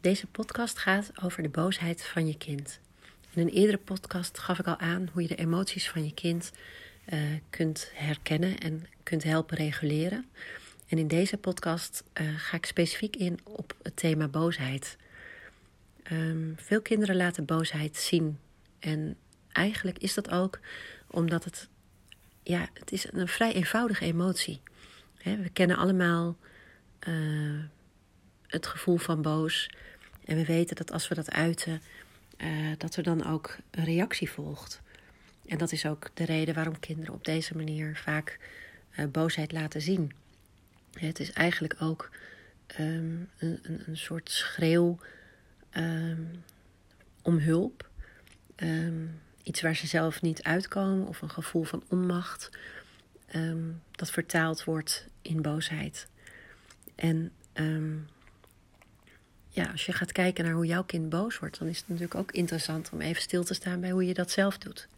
Deze podcast gaat over de boosheid van je kind. In een eerdere podcast gaf ik al aan hoe je de emoties van je kind uh, kunt herkennen en kunt helpen reguleren. En in deze podcast uh, ga ik specifiek in op het thema boosheid. Um, veel kinderen laten boosheid zien. En eigenlijk is dat ook omdat het, ja, het is een vrij eenvoudige emotie. He, we kennen allemaal uh, het gevoel van boos. En we weten dat als we dat uiten, uh, dat er dan ook een reactie volgt. En dat is ook de reden waarom kinderen op deze manier vaak uh, boosheid laten zien. Het is eigenlijk ook um, een, een, soort schreeuw um, om hulp. Um, iets waar ze zelf niet uitkomen of een gevoel van onmacht. dat vertaald wordt in boosheid. En ja, als je gaat kijken naar hoe jouw kind boos wordt, dan is het natuurlijk ook interessant om even stil te staan bij hoe je dat zelf doet.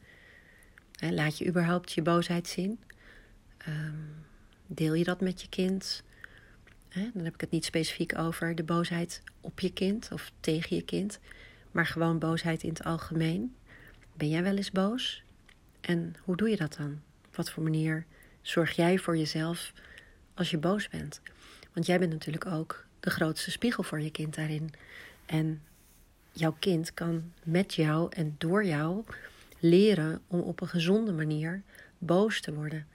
laat je überhaupt je boosheid zien? Um, deel je dat met je kind? dan heb ik het niet specifiek over de boosheid op je kind of tegen je kind, maar gewoon boosheid in het algemeen. Ben jij wel eens boos? En hoe doe je dat dan? Op wat voor manier zorg jij voor jezelf als je boos bent? Want jij bent natuurlijk ook de grootste spiegel voor je kind daarin. En jouw kind kan met jou en door jou leren om op een gezonde manier boos te worden.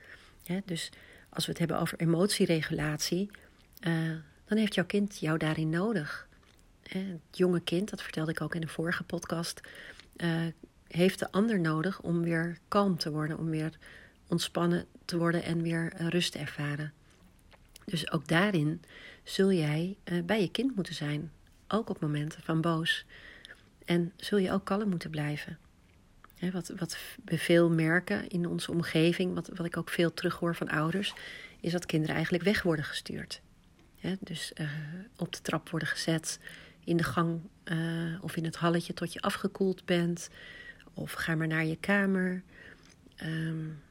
dus als we het hebben over emotieregulatie, uh, dan heeft jouw kind jou daarin nodig. het jonge kind, dat vertelde ik ook in de vorige podcast, uh, heeft de ander nodig om weer kalm te worden, om weer ontspannen te worden en weer rust te ervaren. Dus ook daarin zul jij uh, bij je kind moeten zijn, ook op momenten van boos. En zul je ook kalm moeten blijven. Wat, wat we veel merken in onze omgeving, wat, wat ik ook veel terughoor van ouders, is dat kinderen eigenlijk weg worden gestuurd. Dus uh, op de trap worden gezet, in de gang uh, of in het halletje tot je afgekoeld bent, of ga maar naar je kamer. Um,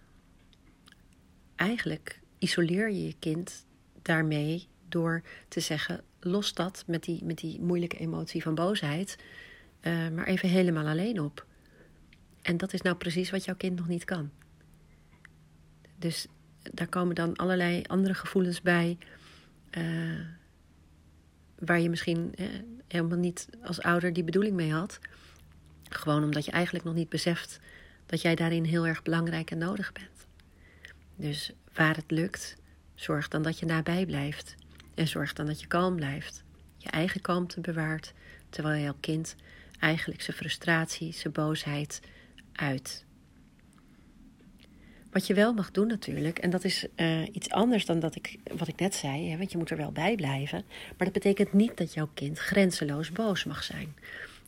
eigenlijk isoleer je je kind daarmee door te zeggen: los dat met die, met die moeilijke emotie van boosheid, uh, maar even helemaal alleen op. En dat is nou precies wat jouw kind nog niet kan. Dus daar komen dan allerlei andere gevoelens bij, uh, waar je misschien eh, helemaal niet als ouder die bedoeling mee had. Gewoon omdat je eigenlijk nog niet beseft dat jij daarin heel erg belangrijk en nodig bent. Dus waar het lukt, zorg dan dat je nabij blijft. En zorg dan dat je kalm blijft. Je eigen kalmte bewaart, terwijl jouw kind eigenlijk zijn frustratie, zijn boosheid uit. Wat je wel mag doen natuurlijk, en dat is uh, iets anders dan dat ik, wat ik net zei, hè, want je moet er wel bij blijven. Maar dat betekent niet dat jouw kind grenzeloos boos mag zijn.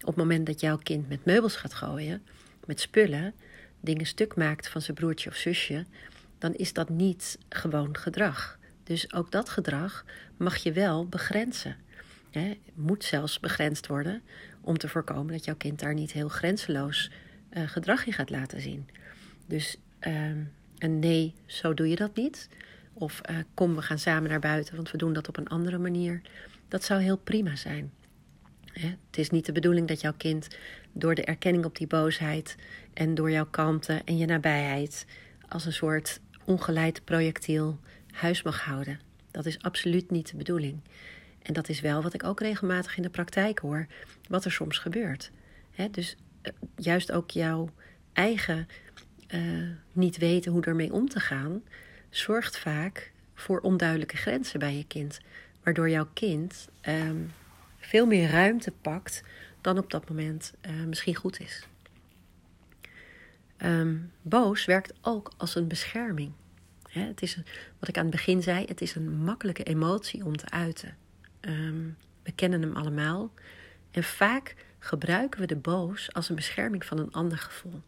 Op het moment dat jouw kind met meubels gaat gooien, met spullen, dingen stuk maakt van zijn broertje of zusje, dan is dat niet gewoon gedrag. Dus ook dat gedrag mag je wel begrenzen. Hè, moet zelfs begrensd worden om te voorkomen dat jouw kind daar niet heel grenzeloos uh, gedrag in gaat laten zien. Dus uh, een nee, zo doe je dat niet. Of uh, kom, we gaan samen naar buiten, want we doen dat op een andere manier. Dat zou heel prima zijn. Het is niet de bedoeling dat jouw kind door de erkenning op die boosheid en door jouw kalmte en je nabijheid als een soort ongeleid projectiel huis mag houden. Dat is absoluut niet de bedoeling. En dat is wel wat ik ook regelmatig in de praktijk hoor, wat er soms gebeurt. dus uh, juist ook jouw eigen uh, niet weten hoe ermee om te gaan, zorgt vaak voor onduidelijke grenzen bij je kind. Waardoor jouw kind um, veel meer ruimte pakt dan op dat moment uh, misschien goed is. Um, boos werkt ook als een bescherming. Het is, wat ik aan het begin zei, het is een makkelijke emotie om te uiten. Um, we kennen hem allemaal. En vaak gebruiken we de boos als een bescherming van een ander gevoel.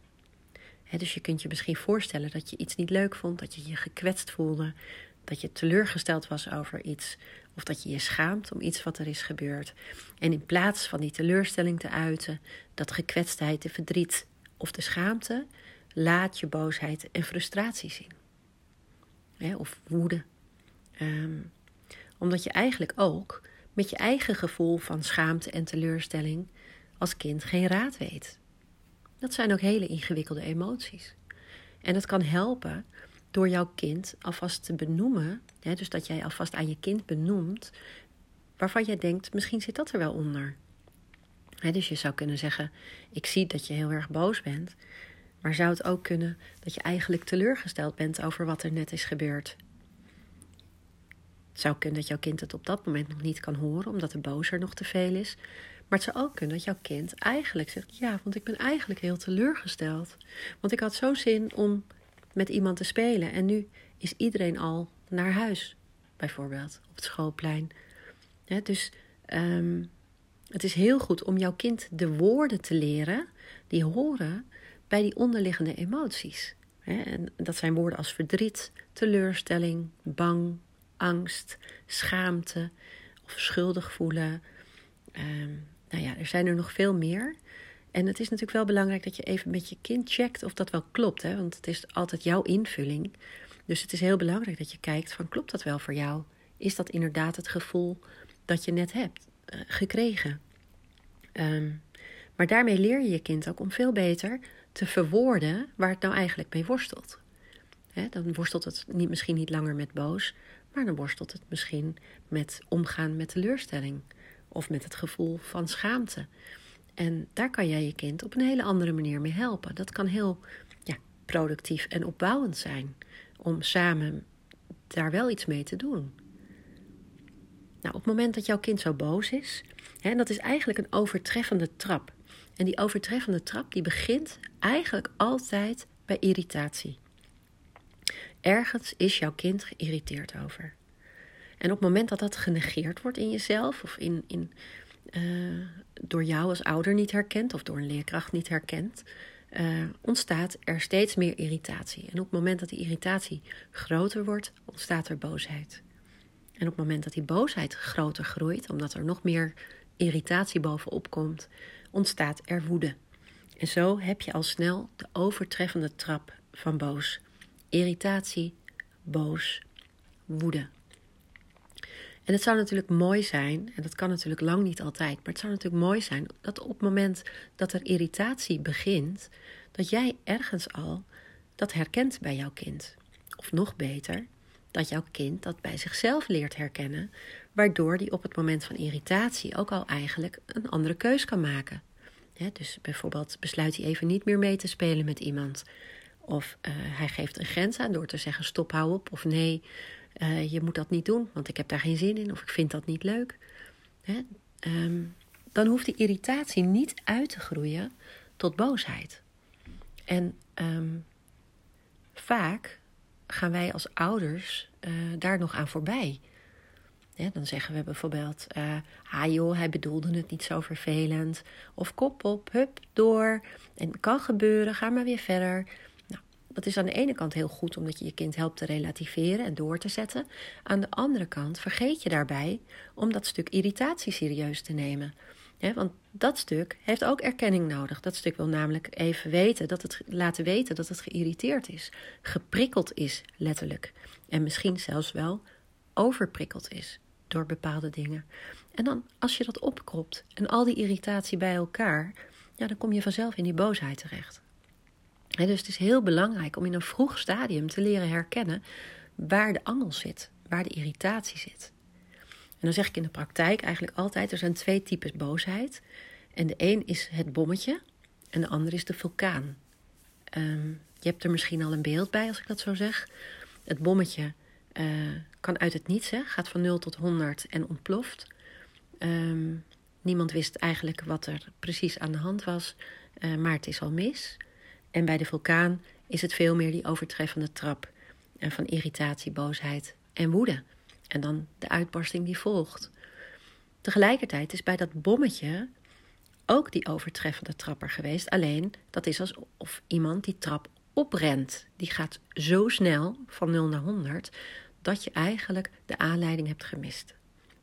dus je kunt je misschien voorstellen dat je iets niet leuk vond, dat je je gekwetst voelde, dat je teleurgesteld was over iets, of dat je je schaamt om iets wat er is gebeurd. En in plaats van die teleurstelling te uiten, dat gekwetstheid, de verdriet of de schaamte, laat je boosheid en frustratie zien. Of woede. Um, omdat je eigenlijk ook met je eigen gevoel van schaamte en teleurstelling als kind geen raad weet. Dat zijn ook hele ingewikkelde emoties. En het kan helpen door jouw kind alvast te benoemen, hè, dus dat jij alvast aan je kind benoemt, waarvan jij denkt, misschien zit dat er wel onder. Hè, dus je zou kunnen zeggen, ik zie dat je heel erg boos bent, maar zou het ook kunnen dat je eigenlijk teleurgesteld bent over wat er net is gebeurd? Het zou kunnen dat jouw kind het op dat moment nog niet kan horen, omdat de boos er nog te veel is. Maar het zou ook kunnen dat jouw kind eigenlijk zegt: Ja, want ik ben eigenlijk heel teleurgesteld. Want ik had zo zin om met iemand te spelen en nu is iedereen al naar huis, bijvoorbeeld op het schoolplein. dus ehm, het is heel goed om jouw kind de woorden te leren die horen bij die onderliggende emoties. en dat zijn woorden als verdriet, teleurstelling, bang, angst, schaamte of schuldig voelen. Ehm, nou ja, er zijn er nog veel meer. En het is natuurlijk wel belangrijk dat je even met je kind checkt of dat wel klopt. Hè? Want het is altijd jouw invulling. Dus het is heel belangrijk dat je kijkt van klopt dat wel voor jou? Is dat inderdaad het gevoel dat je net hebt uh, gekregen? Ehm, maar daarmee leer je je kind ook om veel beter te verwoorden waar het nou eigenlijk mee worstelt. dan worstelt het niet, misschien niet langer met boos, maar dan worstelt het misschien met omgaan met teleurstelling of met het gevoel van schaamte. En daar kan jij je kind op een hele andere manier mee helpen. Dat kan heel ja, productief en opbouwend zijn om samen daar wel iets mee te doen. Nou, op het moment dat jouw kind zo boos is, hè, dat is eigenlijk een overtreffende trap. En die overtreffende trap die begint eigenlijk altijd bij irritatie. Ergens is jouw kind geïrriteerd over. En op het moment dat dat genegeerd wordt in jezelf of in, in, uh, door jou als ouder niet herkend of door een leerkracht niet herkend, uh, ontstaat er steeds meer irritatie. En op het moment dat die irritatie groter wordt, ontstaat er boosheid. En op het moment dat die boosheid groter groeit, omdat er nog meer irritatie bovenop komt, ontstaat er woede. En zo heb je al snel de overtreffende trap van boos. Irritatie, boos, woede. En het zou natuurlijk mooi zijn, en dat kan natuurlijk lang niet altijd, maar het zou natuurlijk mooi zijn dat op het moment dat er irritatie begint, dat jij ergens al dat herkent bij jouw kind. Of nog beter, dat jouw kind dat bij zichzelf leert herkennen, waardoor die op het moment van irritatie ook al eigenlijk een andere keus kan maken. dus bijvoorbeeld besluit hij even niet meer mee te spelen met iemand. Of uh, hij geeft een grens aan door te zeggen: stop, hou op. Of nee, uh, je moet dat niet doen, want ik heb daar geen zin in. Of ik vind dat niet leuk. Um, dan hoeft die irritatie niet uit te groeien tot boosheid. En um, vaak gaan wij als ouders uh, daar nog aan voorbij. Dan zeggen we bijvoorbeeld: uh, Ah joh, hij bedoelde het niet zo vervelend. Of kop op, hup, door. En kan gebeuren, ga maar weer verder. Dat is aan de ene kant heel goed omdat je je kind helpt te relativeren en door te zetten. Aan de andere kant vergeet je daarbij om dat stuk irritatie serieus te nemen. Want dat stuk heeft ook erkenning nodig. Dat stuk wil namelijk even weten, dat het, laten weten dat het geïrriteerd is, geprikkeld is, letterlijk. En misschien zelfs wel overprikkeld is door bepaalde dingen. En dan, als je dat opkropt en al die irritatie bij elkaar, ja, dan kom je vanzelf in die boosheid terecht dus het is heel belangrijk om in een vroeg stadium te leren herkennen waar de angel zit, waar de irritatie zit. En dan zeg ik in de praktijk eigenlijk altijd: er zijn twee types boosheid. En de een is het bommetje en de ander is de vulkaan. Ehm, je hebt er misschien al een beeld bij als ik dat zo zeg. Het bommetje uh, kan uit het niets, hè, gaat van 0 tot 100 en ontploft. Ehm, niemand wist eigenlijk wat er precies aan de hand was, uh, maar het is al mis. En bij de vulkaan is het veel meer die overtreffende trap en van irritatie, boosheid en woede. En dan de uitbarsting die volgt. Tegelijkertijd is bij dat bommetje ook die overtreffende trapper geweest. Alleen dat is alsof iemand die trap oprent. Die gaat zo snel van 0 naar 100 dat je eigenlijk de aanleiding hebt gemist.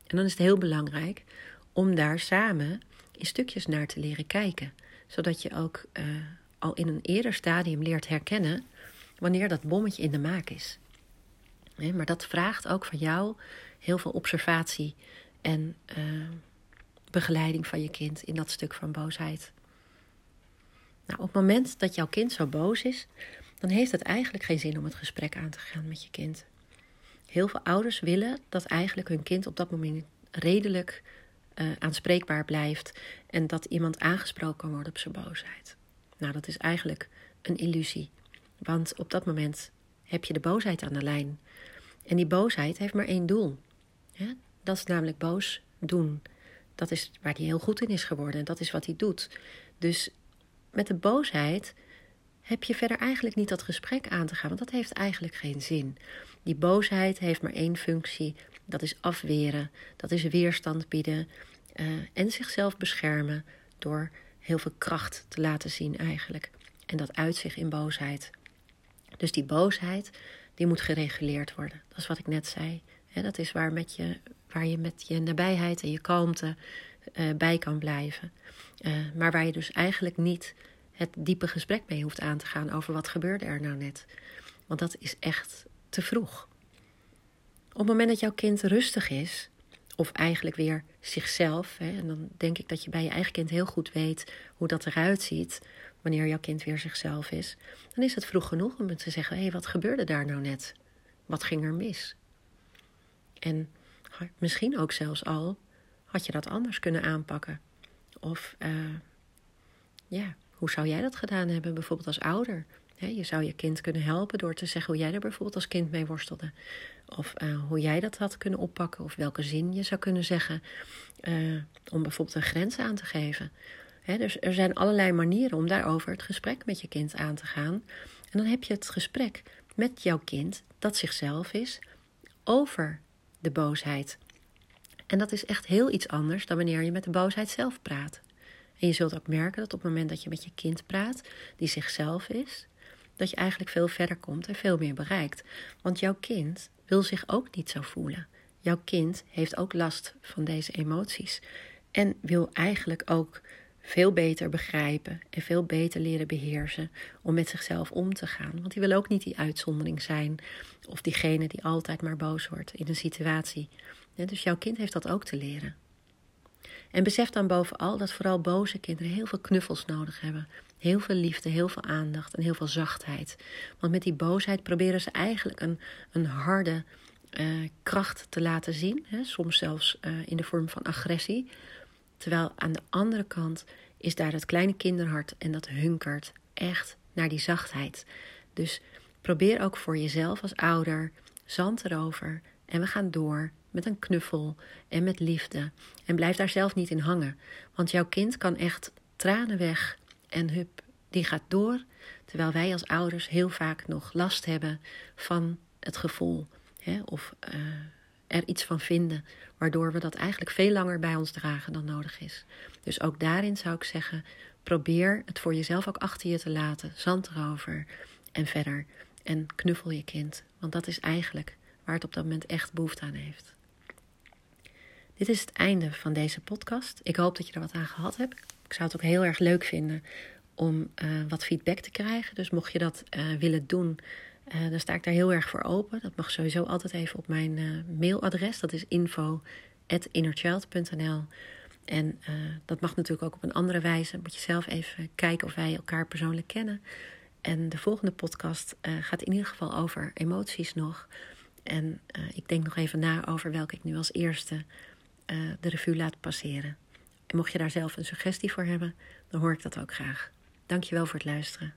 En dan is het heel belangrijk om daar samen in stukjes naar te leren kijken, zodat je ook uh, al in een eerder stadium leert herkennen wanneer dat bommetje in de maak is. Maar dat vraagt ook van jou heel veel observatie en uh, begeleiding van je kind in dat stuk van boosheid. Nou, op het moment dat jouw kind zo boos is, dan heeft het eigenlijk geen zin om het gesprek aan te gaan met je kind. Heel veel ouders willen dat eigenlijk hun kind op dat moment redelijk uh, aanspreekbaar blijft en dat iemand aangesproken kan worden op zijn boosheid. Nou, dat is eigenlijk een illusie, want op dat moment heb je de boosheid aan de lijn. En die boosheid heeft maar één doel. Dat is namelijk boos doen. Dat is waar hij heel goed in is geworden. Dat is wat hij doet. Dus met de boosheid heb je verder eigenlijk niet dat gesprek aan te gaan, want dat heeft eigenlijk geen zin. Die boosheid heeft maar één functie: dat is afweren, dat is weerstand bieden uh, en zichzelf beschermen door heel veel kracht te laten zien eigenlijk. En dat uit zich in boosheid. Dus die boosheid, die moet gereguleerd worden. Dat is wat ik net zei. dat is waar, met je, waar je met je nabijheid en je kalmte uh, bij kan blijven. Uh, maar waar je dus eigenlijk niet het diepe gesprek mee hoeft aan te gaan over wat gebeurde er nou net. Want dat is echt te vroeg. Op het moment dat jouw kind rustig is, of eigenlijk weer zichzelf, hè, en dan denk ik dat je bij je eigen kind heel goed weet hoe dat eruit ziet wanneer jouw kind weer zichzelf is, dan is het vroeg genoeg om te zeggen: hé, hey, wat gebeurde daar nou net? Wat ging er mis? En misschien ook zelfs al had je dat anders kunnen aanpakken. Of uh, ja, hoe zou jij dat gedaan hebben, bijvoorbeeld als ouder? je zou je kind kunnen helpen door te zeggen hoe jij er bijvoorbeeld als kind mee worstelde. Of uh, hoe jij dat had kunnen oppakken. Of welke zin je zou kunnen zeggen uh, om bijvoorbeeld een grens aan te geven. Dus er zijn allerlei manieren om daarover het gesprek met je kind aan te gaan. En dan heb je het gesprek met jouw kind, dat zichzelf is, over de boosheid. En dat is echt heel iets anders dan wanneer je met de boosheid zelf praat. En je zult ook merken dat op het moment dat je met je kind praat, die zichzelf is, dat je eigenlijk veel verder komt en veel meer bereikt. Want jouw kind wil zich ook niet zo voelen. Jouw kind heeft ook last van deze emoties en wil eigenlijk ook veel beter begrijpen en veel beter leren beheersen om met zichzelf om te gaan. Want die wil ook niet die uitzondering zijn of diegene die altijd maar boos wordt in een situatie. dus jouw kind heeft dat ook te leren. En besef dan bovenal dat vooral boze kinderen heel veel knuffels nodig hebben. Heel veel liefde, heel veel aandacht en heel veel zachtheid. Want met die boosheid proberen ze eigenlijk een, een harde uh, kracht te laten zien. Hè? Soms zelfs uh, in de vorm van agressie. Terwijl aan de andere kant is daar dat kleine kinderhart en dat hunkert echt naar die zachtheid. Dus probeer ook voor jezelf als ouder zand erover en we gaan door met een knuffel en met liefde. En blijf daar zelf niet in hangen. Want jouw kind kan echt tranen weg en hup, die gaat door. Terwijl wij als ouders heel vaak nog last hebben van het gevoel. Hè, of uh, er iets van vinden, waardoor we dat eigenlijk veel langer bij ons dragen dan nodig is. Dus ook daarin zou ik zeggen: probeer het voor jezelf ook achter je te laten. Zand erover en verder. En knuffel je kind. Want dat is eigenlijk waar het op dat moment echt behoefte aan heeft. Dit is het einde van deze podcast. Ik hoop dat je er wat aan gehad hebt. Ik zou het ook heel erg leuk vinden om uh, wat feedback te krijgen. Dus mocht je dat uh, willen doen, uh, dan sta ik daar heel erg voor open. Dat mag sowieso altijd even op mijn mailadres. Dat is info.innerchild.nl En dat mag natuurlijk ook op een andere wijze. Moet je zelf even kijken of wij elkaar persoonlijk kennen. En de volgende podcast gaat in ieder geval over emoties nog. En ik denk nog even na over welke ik nu als eerste de revue laat passeren. En mocht je daar zelf een suggestie voor hebben, dan hoor ik dat ook graag. Dankjewel voor het luisteren.